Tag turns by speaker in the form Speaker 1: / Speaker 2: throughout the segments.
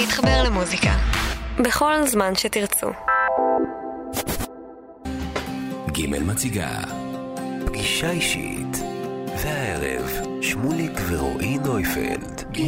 Speaker 1: להתחבר למוזיקה. בכל זמן שתרצו.
Speaker 2: ג' מציגה פגישה אישית והערב שמוליק ורועי נויפלד ג'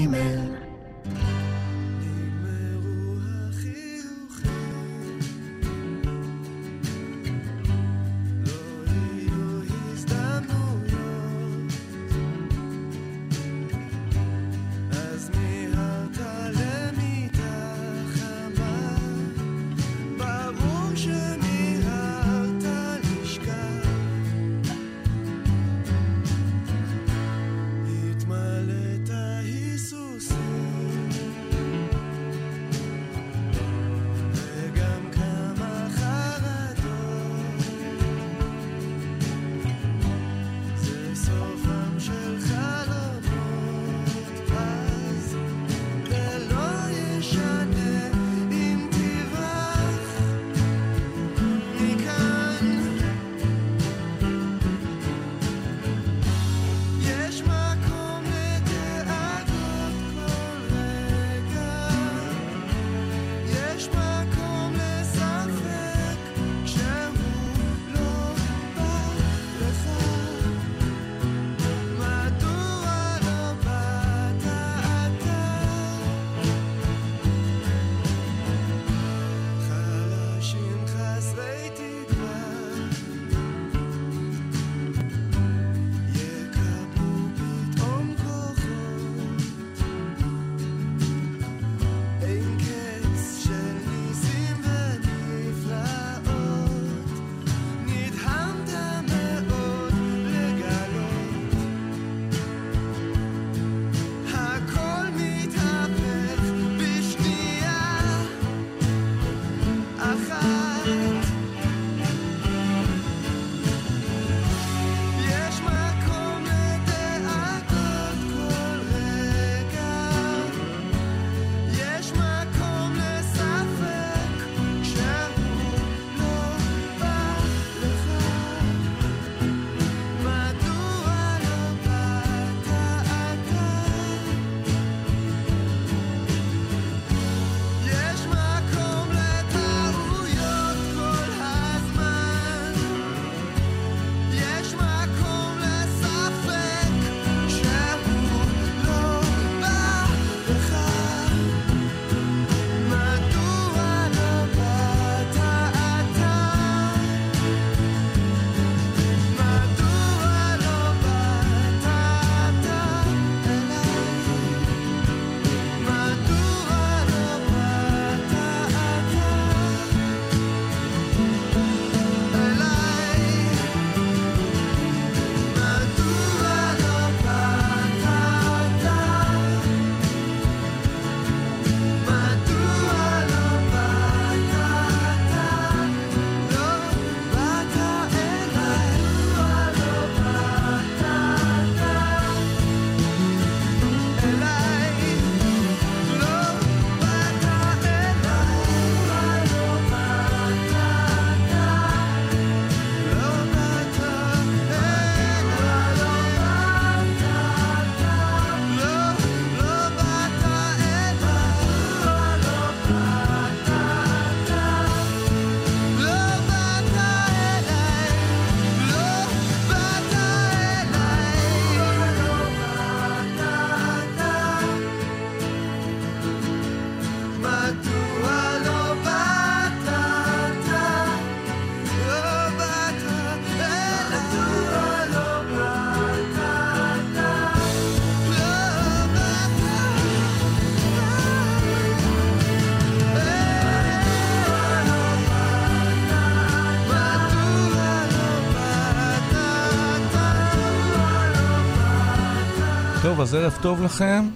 Speaker 3: אז ערב טוב לכם.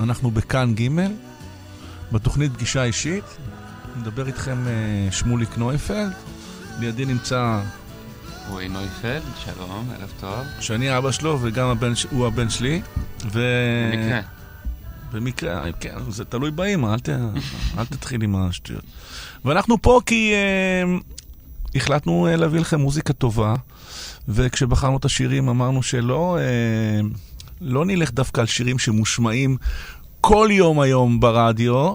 Speaker 3: אנחנו בכאן ג', בתוכנית פגישה אישית. נדבר איתכם uh, שמוליק נויפלד. לידי נמצא...
Speaker 4: רועי נויפלד, שלום, ערב טוב.
Speaker 3: שאני אבא שלו וגם הבן, הוא הבן שלי.
Speaker 4: ו... במקרה.
Speaker 3: במקרה, כן, זה תלוי באמא, אל, ת... אל תתחיל עם השטויות. ואנחנו פה כי uh, החלטנו uh, להביא לכם מוזיקה טובה, וכשבחרנו את השירים אמרנו שלא... Uh, לא נלך דווקא על שירים שמושמעים כל יום היום ברדיו,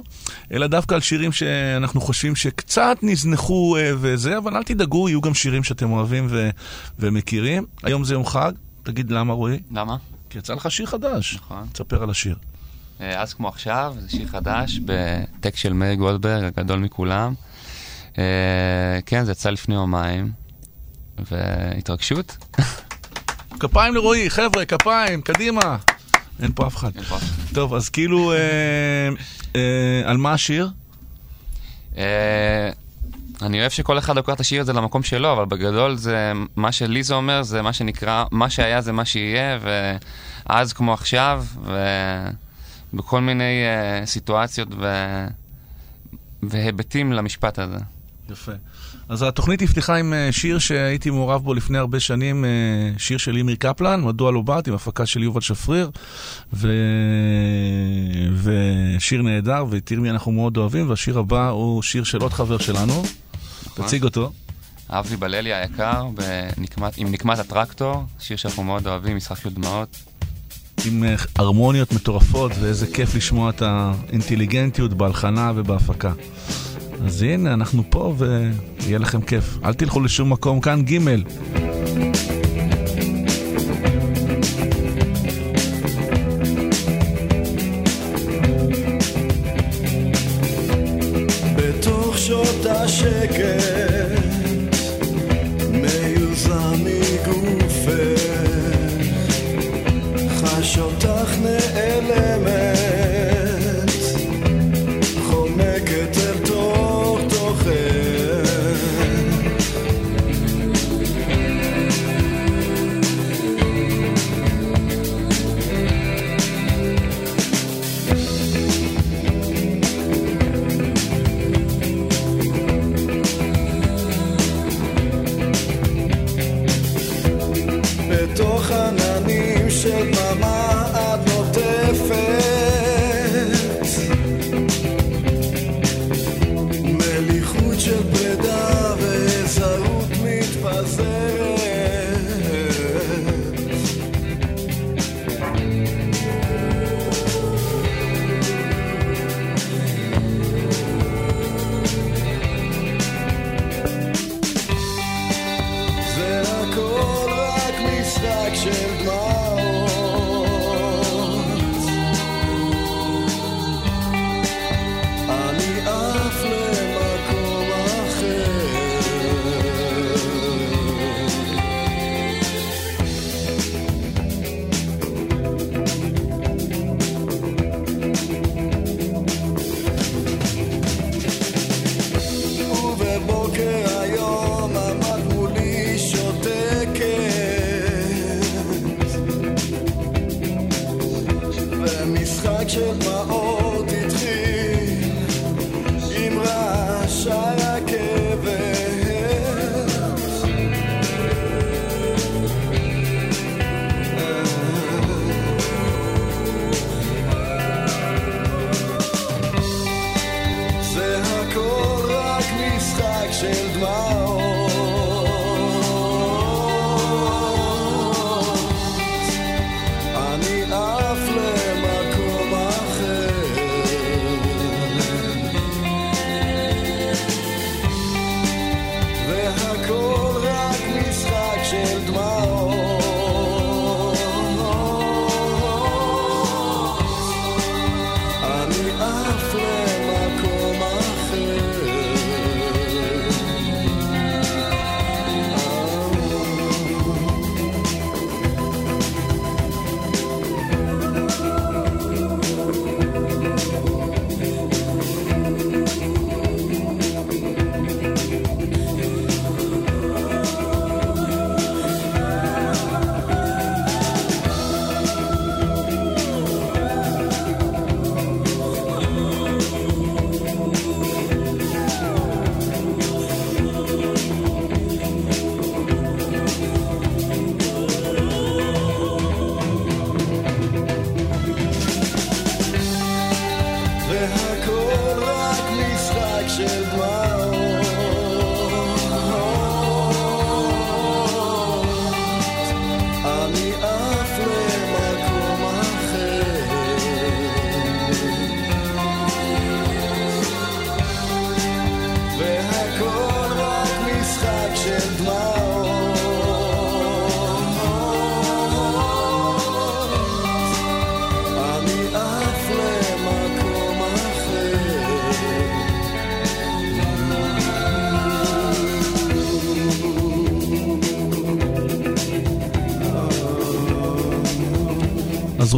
Speaker 3: אלא דווקא על שירים שאנחנו חושבים שקצת נזנחו אה, וזה, אבל אל תדאגו, יהיו גם שירים שאתם אוהבים ו- ומכירים. היום זה יום חג, תגיד למה רועי?
Speaker 4: למה?
Speaker 3: כי יצא לך שיר חדש.
Speaker 4: נכון.
Speaker 3: תספר על השיר.
Speaker 4: אה, אז כמו עכשיו, זה שיר חדש בטקסט של מאיר גולדברג, הגדול מכולם. אה, כן, זה יצא לפני יומיים, והתרגשות.
Speaker 3: כפיים לרועי, חבר'ה, כפיים, קדימה. אין פה אף אחד. טוב, אז כאילו, אה, אה, על מה השיר?
Speaker 4: אה, אני אוהב שכל אחד לוקח את השיר הזה למקום שלו, אבל בגדול זה, מה שלי זה אומר, זה מה שנקרא, מה שהיה זה מה שיהיה, ואז כמו עכשיו, ובכל מיני uh, סיטואציות ו... והיבטים למשפט הזה.
Speaker 3: יפה. אז התוכנית נפתחה עם אה, שיר שהייתי מעורב בו לפני הרבה שנים, אה, שיר של אימרי קפלן, מדוע לא באת, עם הפקה של יובל שפריר, ו... ושיר נהדר, ואת ירמי אנחנו מאוד אוהבים, והשיר הבא הוא שיר של עוד חבר שלנו. תציג אותו.
Speaker 4: אבי בללי היקר, בנקמת, עם נקמת הטרקטור, שיר שאנחנו מאוד אוהבים, משחק של דמעות.
Speaker 3: עם אה, הרמוניות מטורפות, ואיזה כיף לשמוע את האינטליגנטיות בהלחנה ובהפקה. אז הנה, אנחנו פה ויהיה לכם כיף. אל תלכו לשום מקום, כאן ג'
Speaker 5: בתוך שעות השקט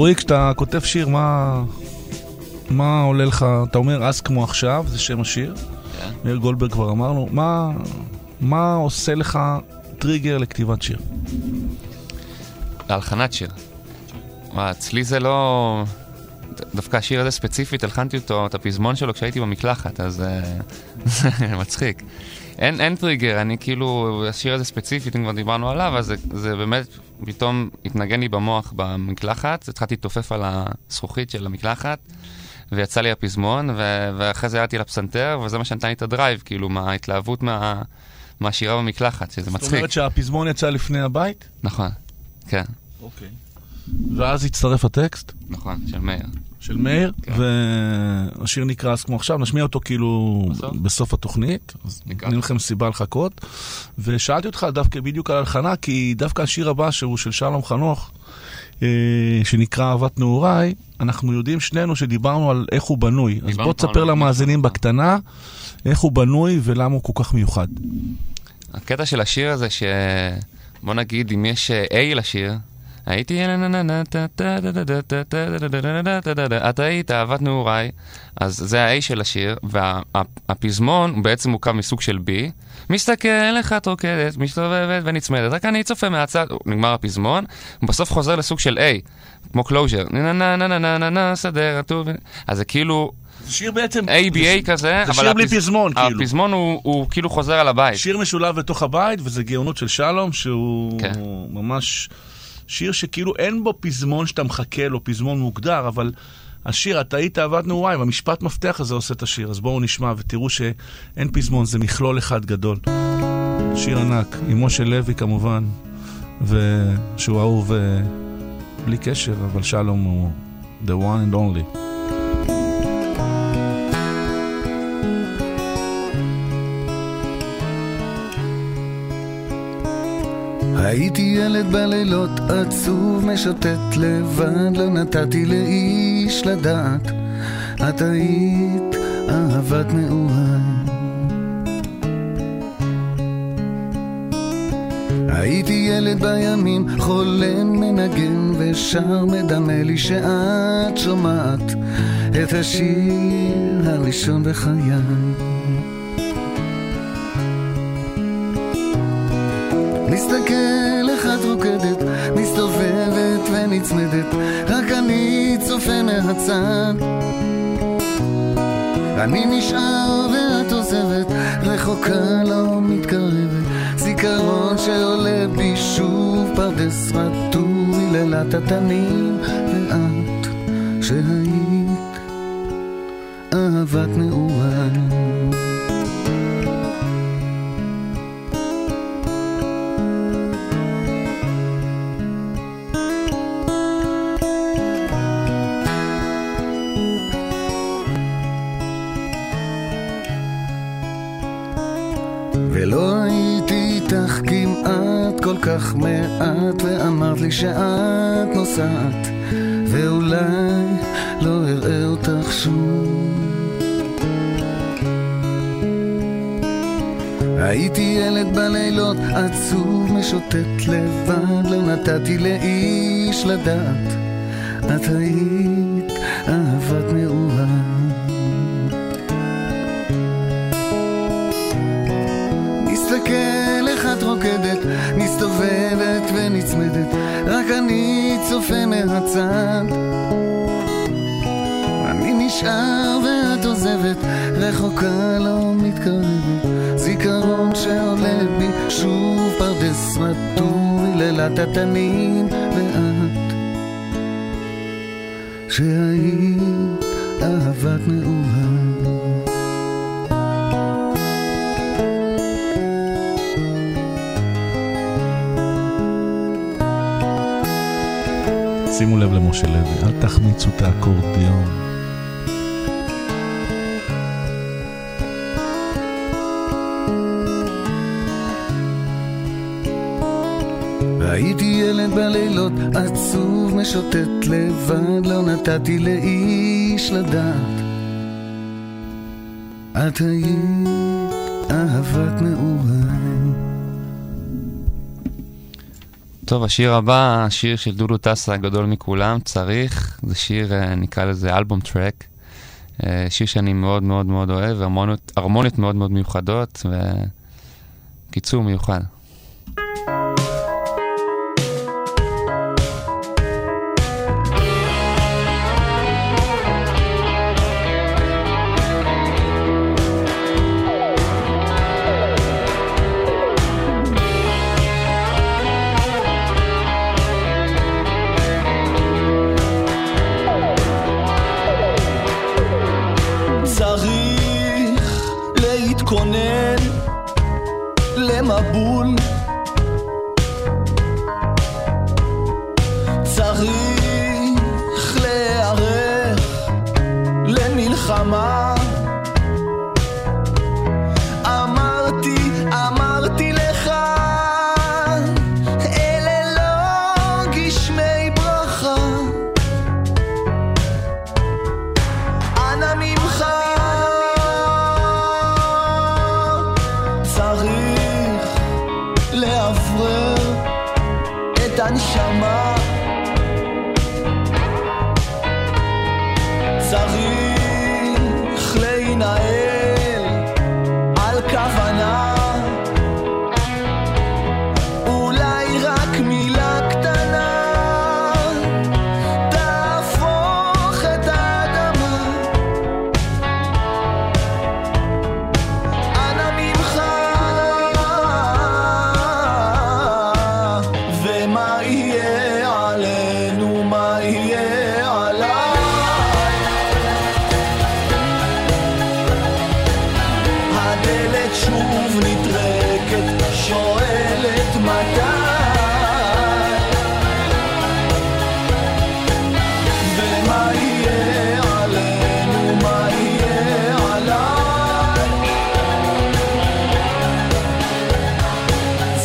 Speaker 3: רועי, כשאתה כותב שיר, מה, מה עולה לך? אתה אומר אז כמו עכשיו, זה שם השיר.
Speaker 4: כן.
Speaker 3: מאיר גולדברג כבר אמרנו. מה, מה עושה לך טריגר לכתיבת שיר?
Speaker 4: להלחנת שיר. וואי, אצלי זה לא... דווקא השיר הזה ספציפית, הלחנתי אותו, את הפזמון שלו כשהייתי במקלחת, אז אה, זה מצחיק. אין, אין טריגר, אני כאילו, השיר הזה ספציפית, אם כבר דיברנו עליו, אז זה, זה באמת פתאום התנגן לי במוח במקלחת, התחלתי להתעופף על הזכוכית של המקלחת, ויצא לי הפזמון, ו- ואחרי זה ירדתי לפסנתר, וזה מה שנתן לי את הדרייב, כאילו, מההתלהבות מה, מהשירה במקלחת, שזה
Speaker 3: זאת
Speaker 4: מצחיק.
Speaker 3: אומרת שהפזמון יצא לפני הבית?
Speaker 4: נכון, כן,
Speaker 3: אוקיי. ואז הצטרף הטקסט
Speaker 4: נכון, של מאיר.
Speaker 3: של מאיר,
Speaker 4: כן.
Speaker 3: והשיר נקרא אז כמו עכשיו, נשמיע אותו כאילו
Speaker 4: בסוף?
Speaker 3: בסוף התוכנית, אז
Speaker 4: נקרא.
Speaker 3: נותנים לכם סיבה לחכות. ושאלתי אותך דווקא בדיוק על הלחנה, כי דווקא השיר הבא, שהוא של שלום חנוך, אה, שנקרא אהבת נעוריי, אנחנו יודעים שנינו שדיברנו על איך הוא בנוי. אז בוא תספר למאזינים. בקטנה איך הוא בנוי ולמה הוא כל כך מיוחד.
Speaker 4: הקטע של השיר הזה, ש... בוא נגיד, אם יש אה, A לשיר, הייתי... את היית אהבת נעוריי, אז זה ה-A של השיר, והפזמון בעצם מורכב מסוג של B. מסתכל איך את רוקדת, מסתובבת ונצמדת, רק אני צופה מהצד, נגמר הפזמון, בסוף חוזר לסוג של A, כמו closure, נה נה נה נה נה נה נה סדר, הטוב, אז זה כאילו
Speaker 3: זה שיר בעצם...
Speaker 4: ABA כזה,
Speaker 3: זה
Speaker 4: אבל
Speaker 3: שיר בלי פזמון, כאילו.
Speaker 4: הפזמון הוא- הוא כאילו חוזר על הבית.
Speaker 3: שיר משולב בתוך הבית, וזה גאונות של שלום, שהוא
Speaker 4: כן.
Speaker 3: ממש שיר שכאילו אין בו פזמון שאתה מחכה לו, פזמון מוגדר, אבל השיר, אתה היית אהבת נעוריי, והמשפט מפתח הזה עושה את השיר. אז בואו נשמע ותראו שאין פזמון, זה מכלול אחד גדול. שיר ענק, עם משה לוי כמובן, ושהוא אהוב אה, בלי קשר, אבל שלום הוא the one and only.
Speaker 6: הייתי ילד בלילות עצוב משוטט לבד, לא נתתי לאיש לדעת. את היית אהבת נעוריי. הייתי ילד בימים, חולם מנגן ושר מדמה לי שאת שומעת את השיר הראשון בחיי. מסתכל את רוקדת, מסתובבת ונצמדת, רק אני צופה מהצד. אני נשאר ואת עוזבת, רחוקה לא מתקרבת, זיכרון שעולה בי שוב פרדס רטוב, היללת התנים, ואת שהיית אהבת נעוריי. לי שאת נוסעת ואולי לא אראה אותך שוב. הייתי ילד בלילות עצוב משוטט לבד לא נתתי לאיש לדעת. את היית אהבת נעוריי מסתכל איך את רוקדת, מסתובבת ונצמדת, רק אני צופה מהצד. אני נשאר ואת עוזבת, רחוקה לא מתקרבת, זיכרון שעולה בי שוב פרדס רטוב, היללת התנים, ואת שהיית אהבת נעוריי.
Speaker 3: שימו לב למשה לוי, אל תחמיצו את האקורדיון.
Speaker 6: הייתי ילד בלילות עצוב משוטט לבד לא נתתי לאיש לדעת את היית אהבת נעוריי
Speaker 7: טוב, השיר הבא, השיר של דודו טסה הגדול מכולם, צריך, זה שיר, אה, נקרא לזה אלבום טרק. אה, שיר שאני מאוד מאוד מאוד אוהב, הרמוניות, מאוד מאוד מיוחדות, וקיצור מיוחד. צריך להתכונן למבול. צריך להיערך למלחמה.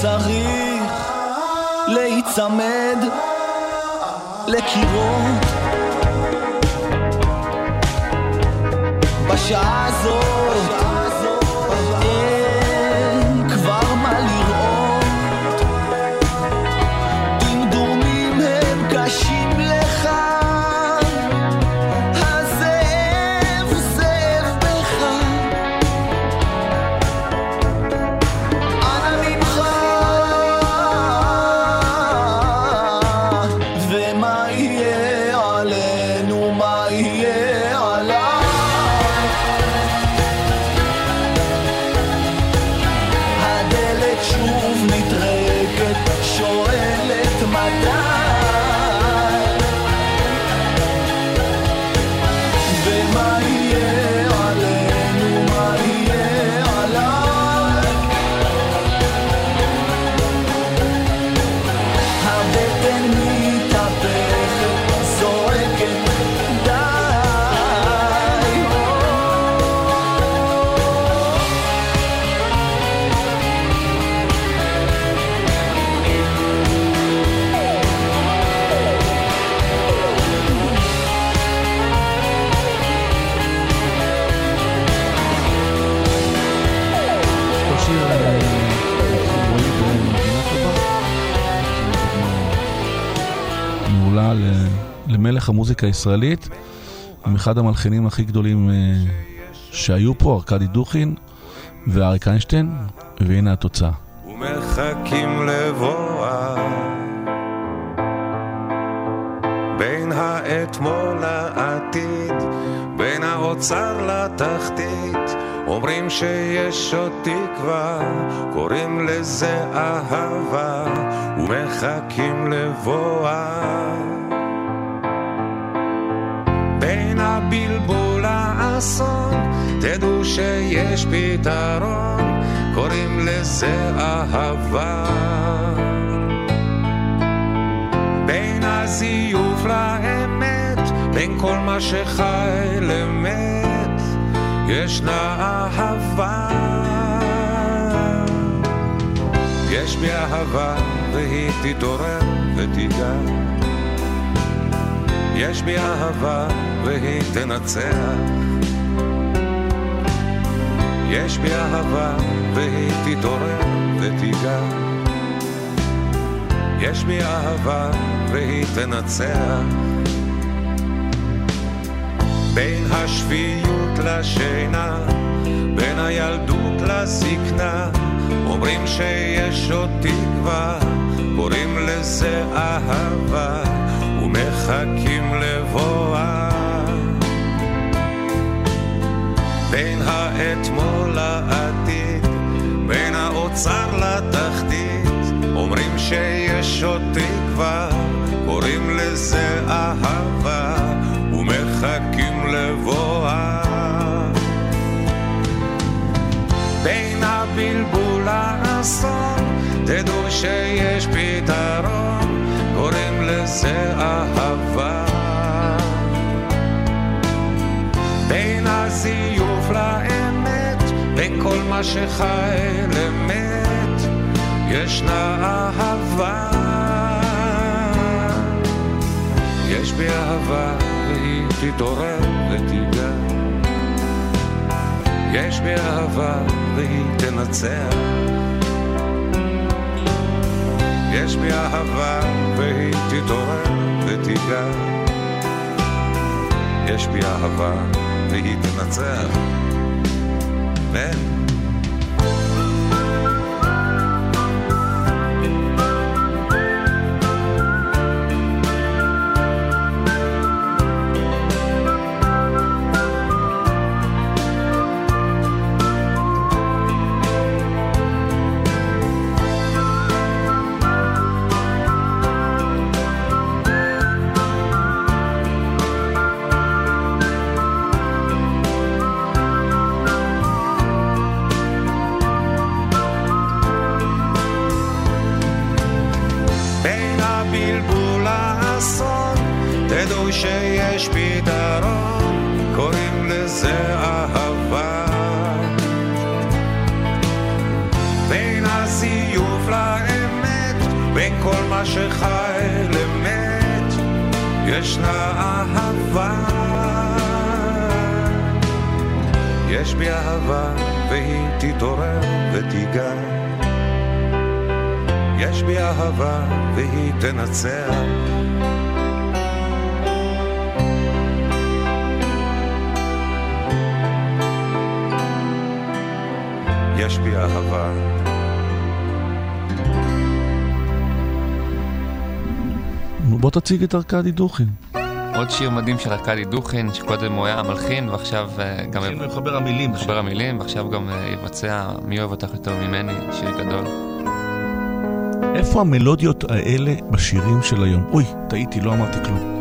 Speaker 7: צריך להיצמד לקירות. בשעה הזאת
Speaker 3: למלך המוזיקה הישראלית, עם אחד המלחינים הכי גדולים אה, שהיו פה, ארכדי דוכין ואריק איינשטיין, והנה התוצאה.
Speaker 8: ומחכים לבואה בין האתמול לעתיד, בין האוצר לתחתית, אומרים שיש עוד תקווה, קוראים לזה אהבה, ומחכים לבואה. הבלבול האסון, תדעו שיש פתרון, קוראים לזה אהבה. בין הזיוף לאמת, בין כל מה שחי למת, ישנה אהבה. יש בי אהבה והיא תתעורר ותיגע. יש בי אהבה והיא תנצח. יש בי אהבה והיא תתעורר ותיגע. יש בי אהבה והיא תנצח. בין השפיות לשינה, בין הילדות לזקנה, אומרים שיש עוד תקווה, קוראים לזה אהבה, ומחכים לבואה. בין האתמול לעתיד, בין האוצר שחי למת, ישנה אהבה. יש בי אהבה והיא תתעורר ותיגע. יש בי אהבה והיא תנצח. יש בי אהבה והיא תתעורר ותיגע. יש בי אהבה והיא תנצח. כן. תדעו שיש פתרון, קוראים לזה אהבה. בין הזיוף לאמת, בין כל מה שחי למת, ישנה אהבה. יש בי אהבה והיא תתעורר ותיגע. יש בי אהבה והיא תנצח. יש בי אהבה.
Speaker 9: נו, בוא תציג את ארכדי דוכין.
Speaker 4: עוד שיר מדהים של ארכדי דוכין, שקודם הוא היה המלחין, ועכשיו אה, גם
Speaker 9: התחיל מחבר המילים.
Speaker 4: מחבר המילים, ועכשיו גם אה, יבצע מי אוהב אותך יותר ממני, שיר גדול.
Speaker 9: איפה המלודיות האלה בשירים של היום? אוי, טעיתי, לא אמרתי כלום.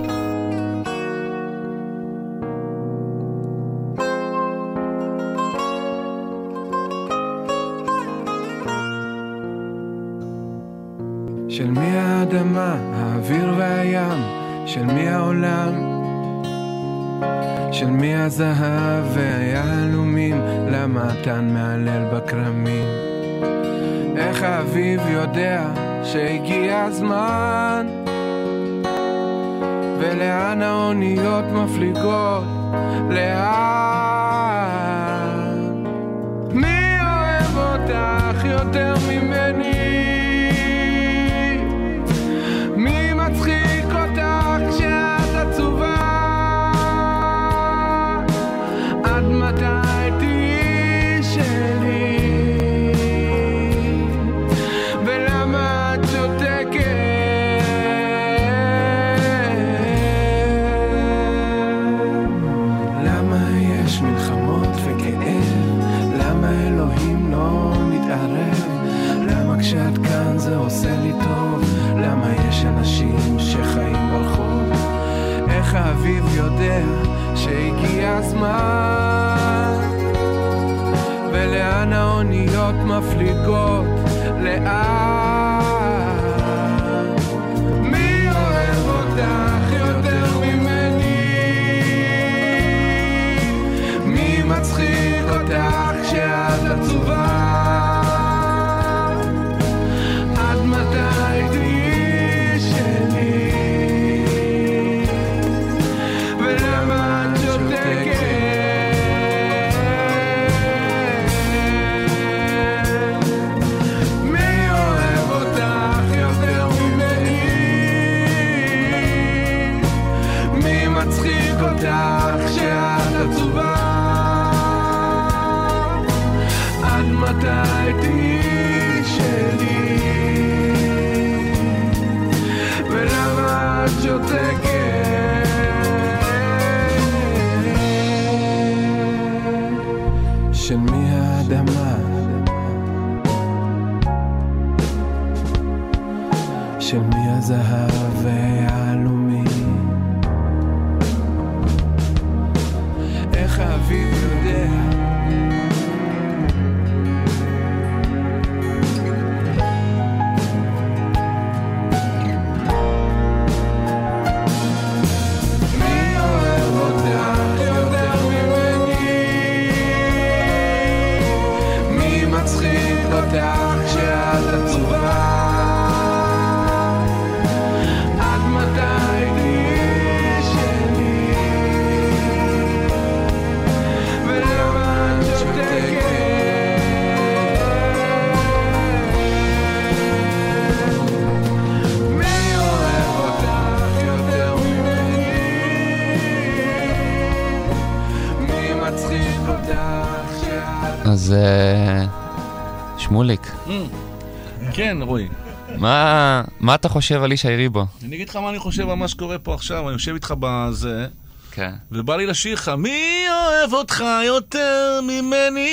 Speaker 4: מה אתה חושב על ישי ריבו?
Speaker 3: אני אגיד לך מה אני חושב על מה שקורה פה עכשיו, אני יושב איתך בזה,
Speaker 4: כן.
Speaker 3: ובא לי לשיר לך, מי אוהב אותך יותר ממני?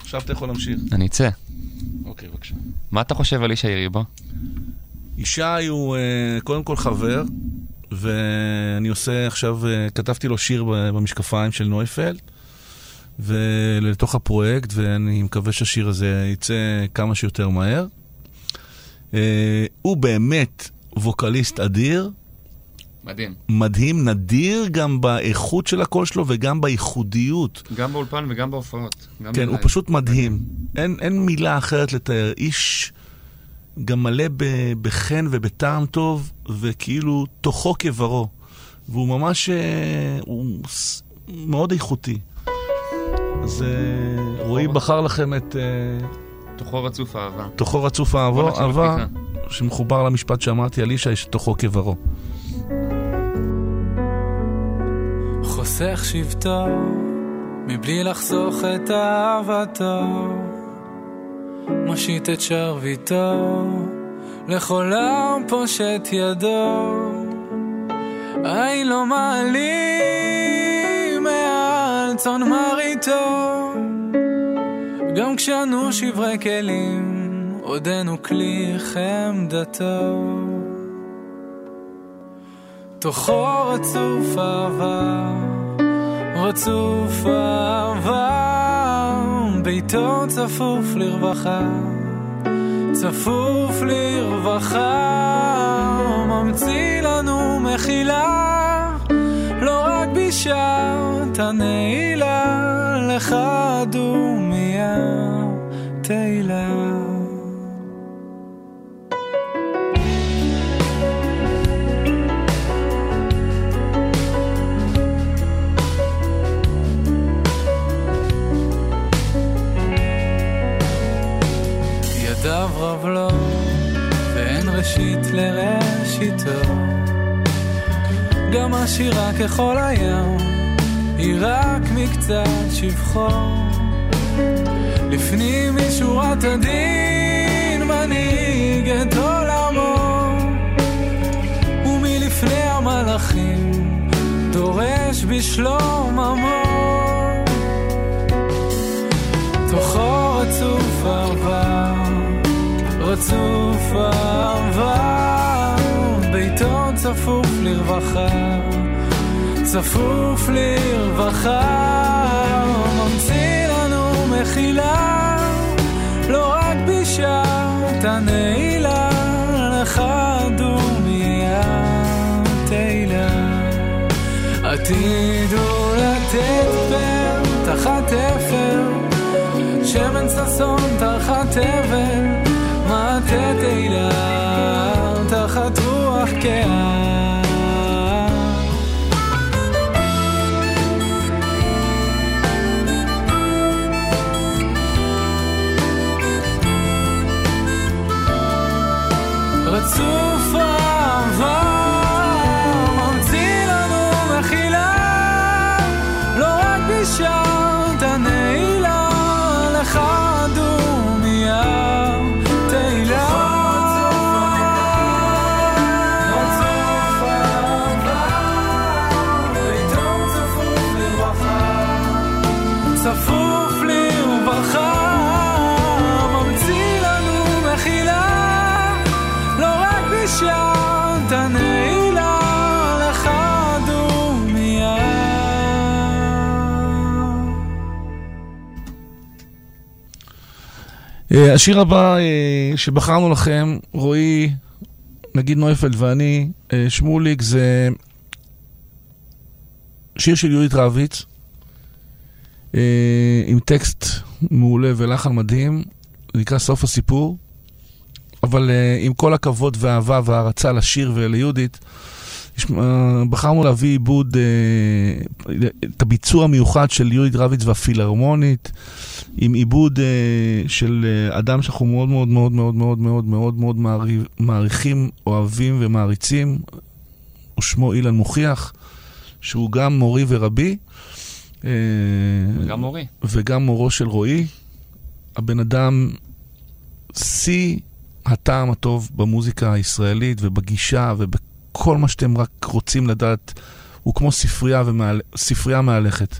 Speaker 3: עכשיו אתה יכול להמשיך.
Speaker 4: אני אצא.
Speaker 3: אוקיי, בבקשה.
Speaker 4: מה אתה חושב על ישי ריבו?
Speaker 3: ישי הוא uh, קודם כל חבר, ואני עושה עכשיו, uh, כתבתי לו שיר במשקפיים של נויפלד, ולתוך הפרויקט, ואני מקווה שהשיר הזה יצא כמה שיותר מהר. Uh, הוא באמת ווקאליסט אדיר,
Speaker 4: מדהים.
Speaker 3: מדהים, נדיר גם באיכות של הקול שלו וגם בייחודיות.
Speaker 4: גם באולפן וגם בהופעות. גם
Speaker 3: כן, הוא
Speaker 4: בלייב.
Speaker 3: פשוט מדהים. אין, אין מילה אחרת לתאר. איש גם מלא ב- בחן ובטעם טוב, וכאילו תוכו כברו. והוא ממש... אה, הוא מאוד איכותי. אז אה, רועי בחר לכם את אה,
Speaker 4: תוכו רצוף אהבה.
Speaker 3: תוכו רצוף אהבה, אהבה. שמחובר למשפט שאמרתי על ישי, שתוכו כברו.
Speaker 10: חוסך שבטו, מבלי לחסוך את אהבתו, מושיט את שרביטו, לכל העם פושט ידו. עין לא מעלים מעל צאן מרעיתו, גם כשאנו שברי כלים, עודנו כלי חמדתו. תוכו רצוף אהבה, רצוף אהבה, ביתו צפוף לרווחה, צפוף לרווחה, ממציא לנו מחילה, רק בשעת הנעילה, לך דומיה תהילה. ככל הים, היא רק מקצת שבחו. לפנים משורת הדין מנהיג את עולמו, ומלפני המלאכים דורש בשלום עמו. תוכו רצוף אהבה, רצוף אהבה, ביתו צפוף לרווחה, צפוף לרווחה, ממציא לנו מחילה, לא רק בשעת הנעילה, לך דומיה תהילה. עתידו לתת פר תחת אפר, שמן ששון תחת אבל, מטה תהילה תחת רוח קאה.
Speaker 3: השיר הבא אה, שבחרנו לכם, רועי, נגיד נויפלד ואני, אה, שמוליק, זה שיר של יהודית רביץ, אה, עם טקסט מעולה ולחן מדהים, זה נקרא סוף הסיפור, אבל אה, עם כל הכבוד והאהבה וההערצה לשיר וליהודית, אה, בחרנו להביא עיבוד, אה, את הביצוע המיוחד של יהודית רביץ והפילהרמונית. עם עיבוד אה, של אה, אדם שאנחנו מאוד מאוד מאוד מאוד מאוד מאוד מאוד מאוד מעריכים, אוהבים ומעריצים, ושמו אילן מוכיח, שהוא גם מורי ורבי. אה,
Speaker 4: גם מורי.
Speaker 3: וגם מורו של רועי. הבן אדם, שיא הטעם הטוב במוזיקה הישראלית ובגישה ובכל מה שאתם רק רוצים לדעת. הוא כמו ספרייה, ומעל... ספרייה מהלכת.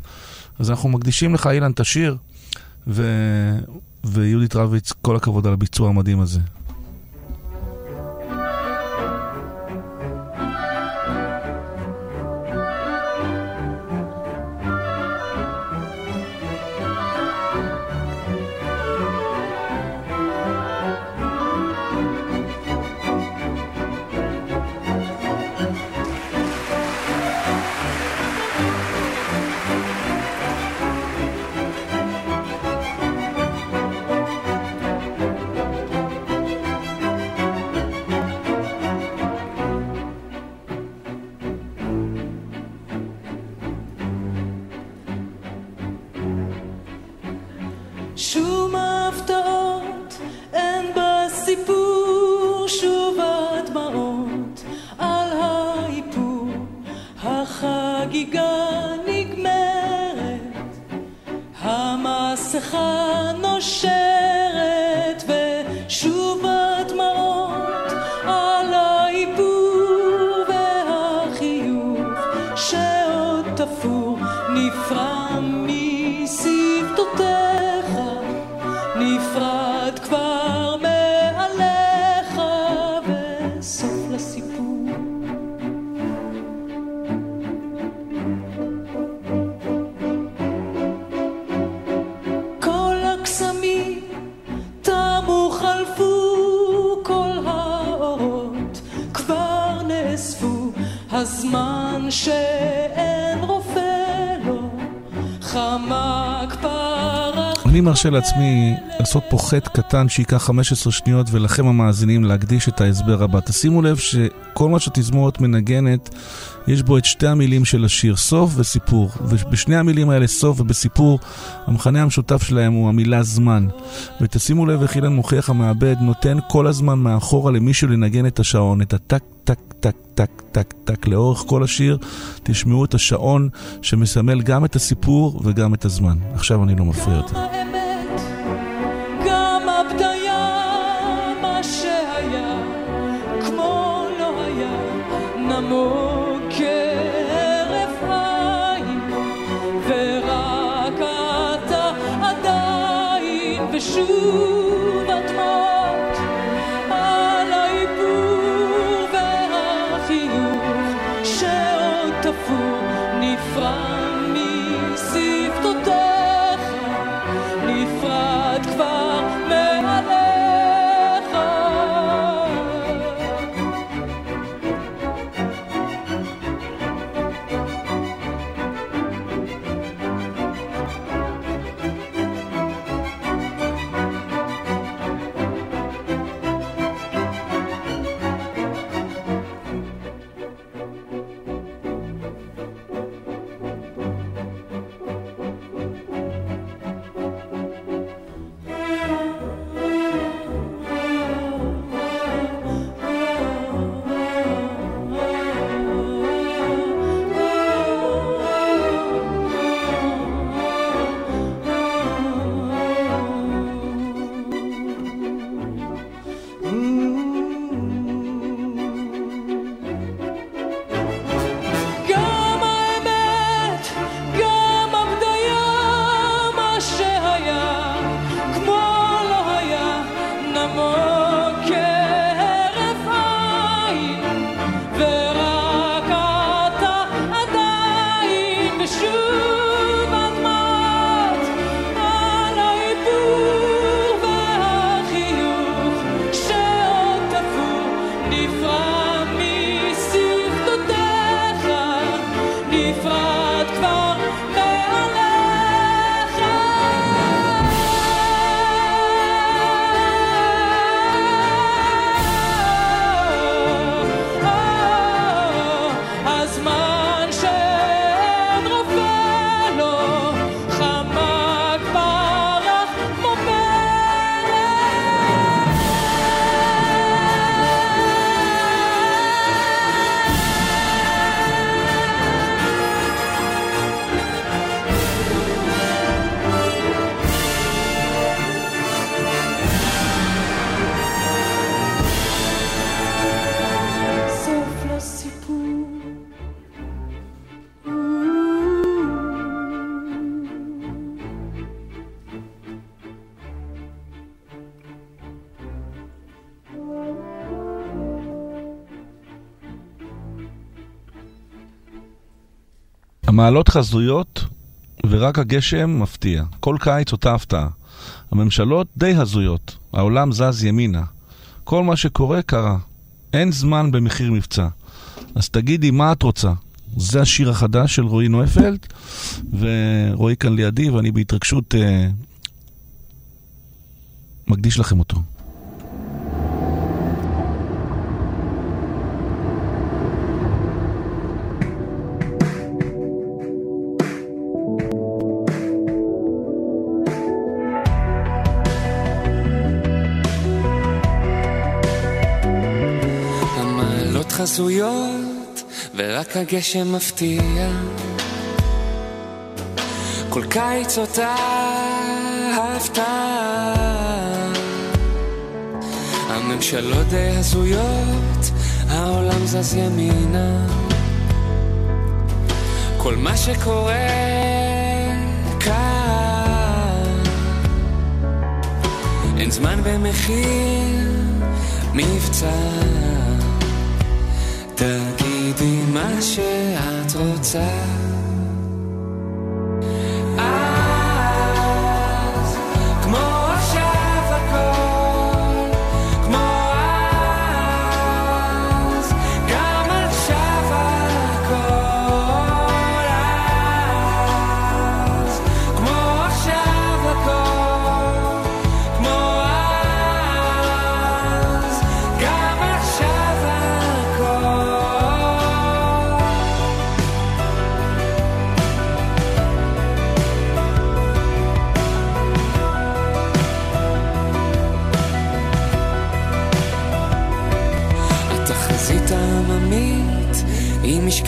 Speaker 3: אז אנחנו מקדישים לך, אילן, את השיר, ו... ויהודית רביץ, כל הכבוד על הביצוע המדהים הזה.
Speaker 11: הזמן שאין רופא לו חמק פרח
Speaker 3: אני מרשה לעצמי לעשות פה חטא קטן שייקח 15 שניות ולכם המאזינים להקדיש את ההסבר הבא. תשימו לב שכל מה שהתזמורת מנגנת, יש בו את שתי המילים של השיר, סוף וסיפור. ובשני המילים האלה, סוף ובסיפור, המכנה המשותף שלהם הוא המילה זמן. ותשימו לב איך אילן מוכיח, המעבד נותן כל הזמן מאחורה למישהו לנגן את השעון, את הטק טק טק טק טק טק לאורך כל השיר. תשמעו את השעון שמסמל גם את הסיפור וגם את הזמן. עכשיו אני לא מפריע יותר. המעלות חזויות ורק הגשם מפתיע. כל קיץ אותה הפתעה. הממשלות די הזויות, העולם זז ימינה. כל מה שקורה קרה. אין זמן במחיר מבצע. אז תגידי, מה את רוצה? זה השיר החדש של רועי נויפלד, ורועי כאן לידי, ואני בהתרגשות אה, מקדיש לכם אותו.
Speaker 12: ורק הגשם מפתיע. כל קיץ אותה הפתעה הממשלות די הזויות העולם זז ימינה. כל מה שקורה כאן אין זמן במחיר מבצע תגידי מה שאת רוצה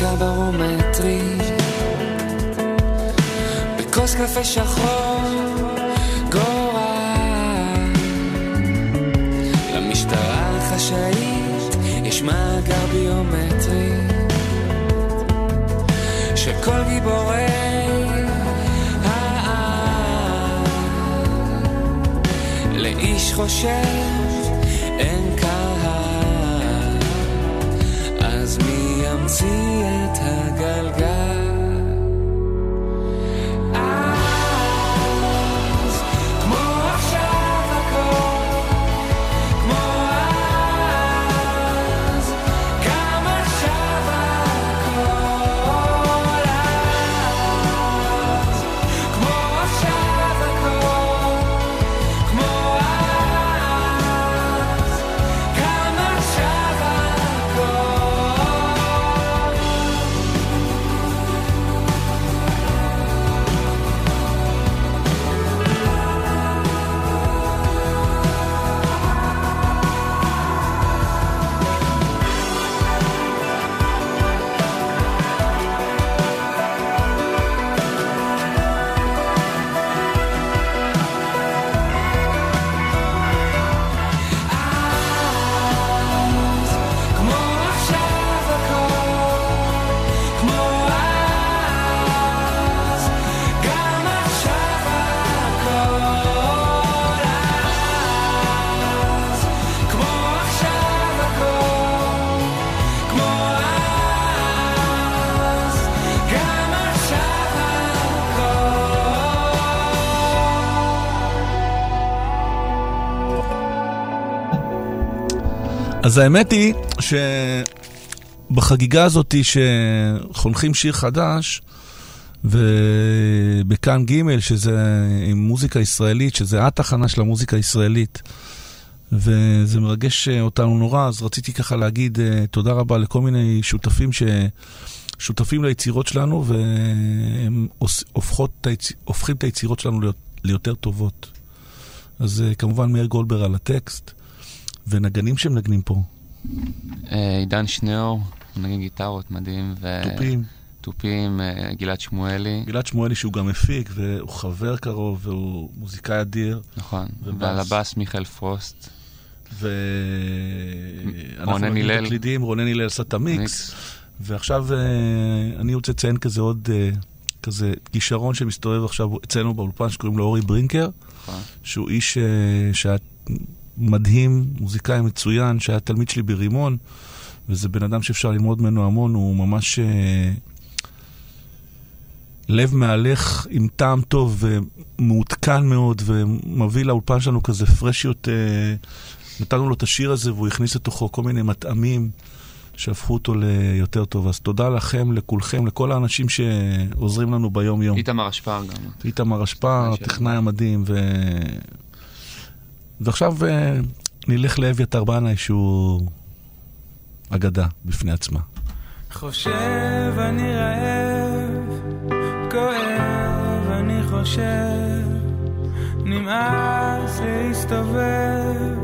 Speaker 12: משקע ברומטרי בכוס קפה שחור גורל. למשטרה החשאית יש מאגר ביומטרי. של כל גיבורי העם לאיש חושב מי ימציא אז
Speaker 3: האמת היא שבחגיגה הזאת שחונכים שיר חדש, ובכאן ג' שזה עם מוזיקה ישראלית, שזה התחנה של המוזיקה הישראלית, וזה מרגש אותנו נורא, אז רציתי ככה להגיד אה, תודה רבה לכל מיני שותפים ששותפים ליצירות שלנו, והם הופכות. הופכים את היצירות שלנו להיות... ליותר טובות. אז אה, כמובן מאיר גולדבר על הטקסט, ונגנים שמנגנים פה,
Speaker 4: אה, עידן שניאור, מנגן גיטרות מדהים. ו-
Speaker 3: תופים.
Speaker 4: תופים, אה, גלעד שמואלי.
Speaker 3: גלעד שמואלי שהוא גם מפיק, והוא חבר קרוב, והוא מוזיקאי אדיר.
Speaker 4: נכון. ועל הבאס מיכאל פרוסט.
Speaker 3: ואנחנו נגיד. תקלידים, רונן הלל עשה את המיקס.
Speaker 4: מיקס.
Speaker 3: ועכשיו אה, אני רוצה לציין כזה עוד, כזה כישרון שמסתובב עכשיו אצלנו באולפן, שקוראים לו אורי ברינקר,
Speaker 4: נכון.
Speaker 3: שהוא איש שהיה מדהים, מוזיקאי מצוין, שהיה תלמיד שלי ברימון, וזה בן אדם שאפשר ללמוד ממנו המון, הוא ממש... אה, לב מהלך עם טעם טוב ומעודכן מאוד, ומביא לאולפן שלנו כזה פרשיות. אה, נתנו לו את השיר הזה והוא הכניס לתוכו כל מיני מטעמים שהפכו אותו ליותר טוב. אז תודה לכם, לכולכם, לכל האנשים שעוזרים לנו ביום-יום.
Speaker 4: איתמר אשפר גם.
Speaker 3: איתמר אשפר, הטכנאי המדהים, ו... ועכשיו אה, נלך לאביתר בנאי שהוא אגדה בפני עצמה.
Speaker 13: חושב אני רעב, כואב אני חושב, נמאס להסתובב,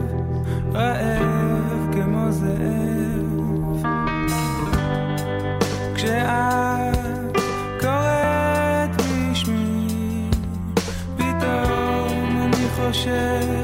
Speaker 13: רעב כמו זאב. כשאת קוראת בשמי, פתאום אני חושש,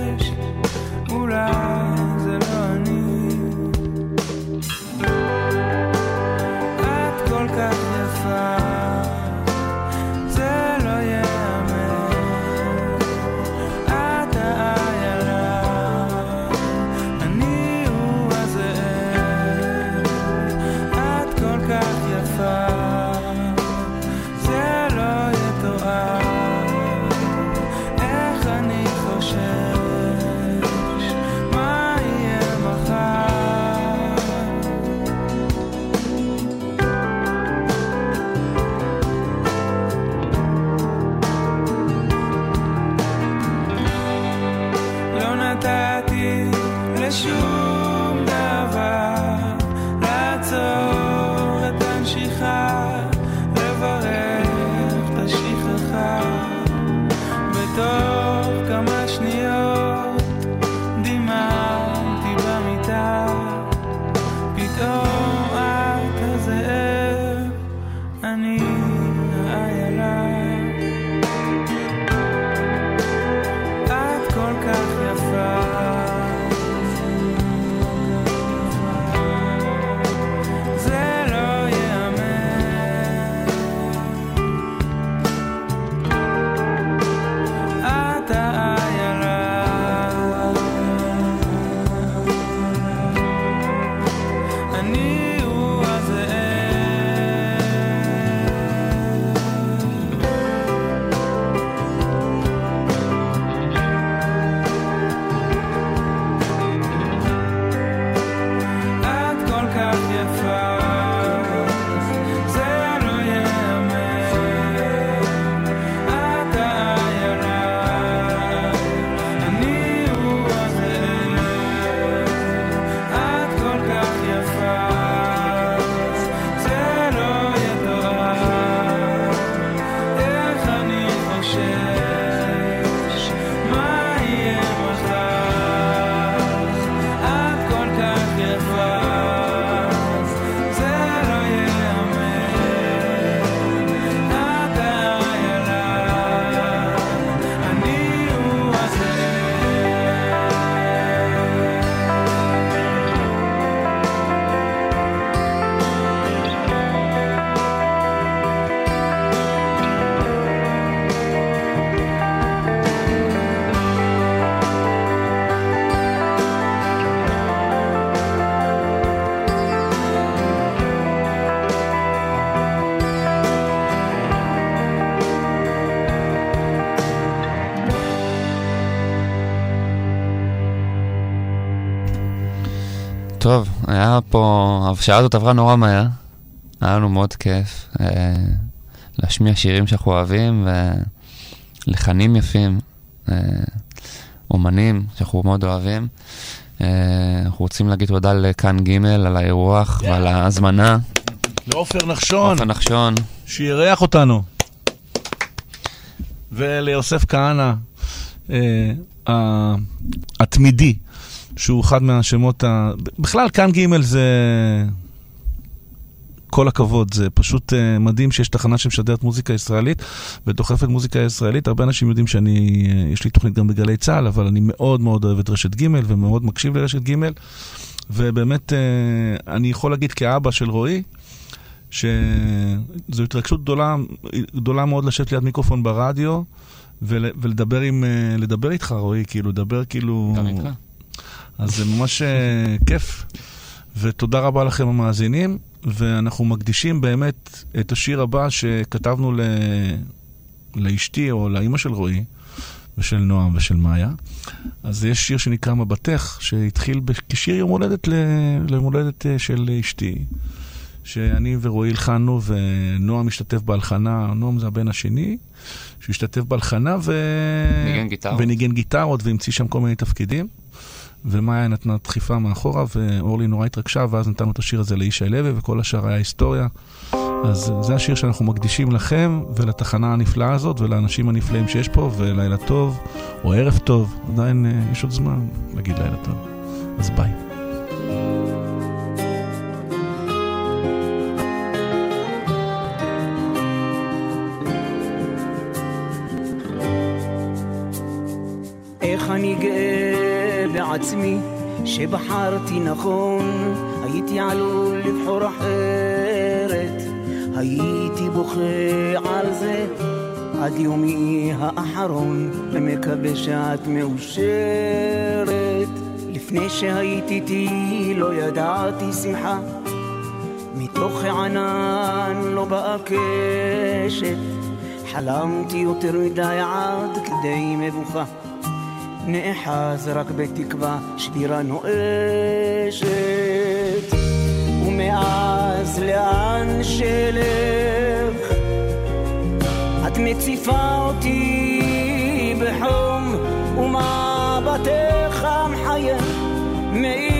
Speaker 4: השעה הזאת עברה נורא מהר, היה לנו מאוד כיף אה, להשמיע שירים שאנחנו אוהבים ולחנים יפים, אה, אומנים שאנחנו מאוד אוהבים. אה, אנחנו רוצים להגיד תודה לכאן ג' על האירוח
Speaker 3: Yeah.
Speaker 4: ועל ההזמנה.
Speaker 3: לעופר נחשון,
Speaker 4: עופר נחשון,
Speaker 3: שאירח אותנו. וליוסף כהנא, אה, התמידי, שהוא אחד מהשמות ה... בכלל, כאן ג' זה... כל הכבוד, זה פשוט uh, מדהים שיש תחנה שמשדרת מוזיקה ישראלית ודוחפת מוזיקה ישראלית. הרבה אנשים יודעים שאני, uh, יש לי תוכנית גם בגלי צה"ל, אבל אני מאוד מאוד אוהב את רשת ג' ומאוד מקשיב לרשת ג', ובאמת uh, אני יכול להגיד כאבא של רועי, שזו התרגשות גדולה, גדולה מאוד לשבת ליד מיקרופון ברדיו ול, ולדבר עם, לדבר איתך רועי, כאילו, לדבר כאילו...
Speaker 4: גם איתך.
Speaker 3: אז זה ממש אה, כיף, ותודה רבה לכם המאזינים, ואנחנו מקדישים באמת את השיר הבא שכתבנו ל... לאשתי או לאימא של רועי, ושל נועם ושל מאיה. אז יש שיר שנקרא מבטך, שהתחיל כשיר יום הולדת ל... ליום הולדת אה, של אשתי. שאני ורועי הלחנו, ונועם השתתף בהלחנה, נועם זה הבן השני, שהשתתף בהלחנה ו...
Speaker 4: ניגן גיטרות.
Speaker 3: וניגן גיטרות והמציא שם כל מיני תפקידים. ומאיה נתנה דחיפה מאחורה, ואורלי נורא התרגשה, ואז נתנו את השיר הזה לישי לוי, וכל השאר היה היסטוריה. אז זה השיר שאנחנו מקדישים לכם, ולתחנה הנפלאה הזאת, ולאנשים הנפלאים שיש פה, ולילה טוב, או ערב טוב, עדיין אה, יש עוד זמן להגיד לילה טוב. אז ביי.
Speaker 14: איך אני גאה בעצמי שבחרתי נכון, הייתי עלול לבחור אחרת, הייתי בוכה על זה עד יומי האחרון, ומקווה שאת מאושרת. לפני שהייתי איתי לא ידעתי שמחה, מתוך הענן לא באה קשת, חלמתי יותר מדי עד כדי מבוכה. נאחז רק בתקווה שבירה נואשת ומאז לאן שלך? את מציפה אותי בחום ומבטך המחייך מאיר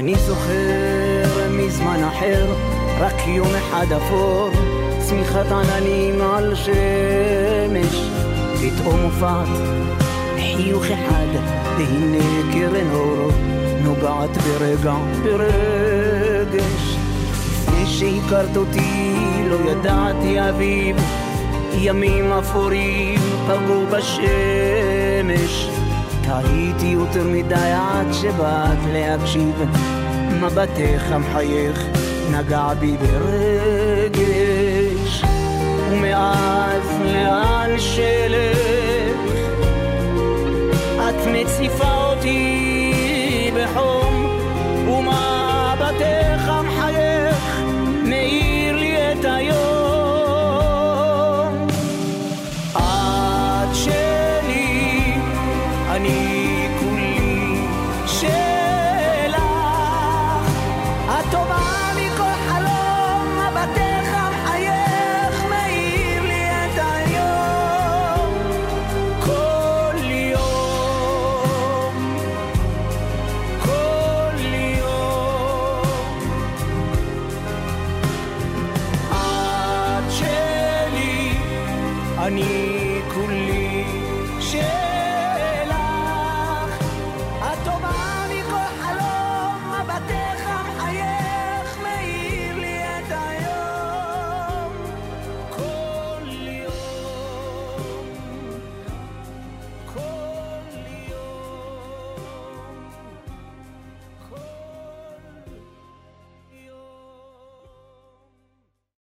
Speaker 14: אני זוכר מזמן אחר, רק יום אחד אפור, צמיחת עננים על שמש, פתאום הופעת חיוך אחד, והנה קרן אור נוגעת ברגע ברגש. לפני שהכרת אותי לא ידעתי אביב, ימים אפורים פגעו בשמש. טעיתי יותר מדי עד שבאת להקשיב, מבטך המחייך נגע בי ברגש, ומאז לאן שלך את מציפה אותי בחום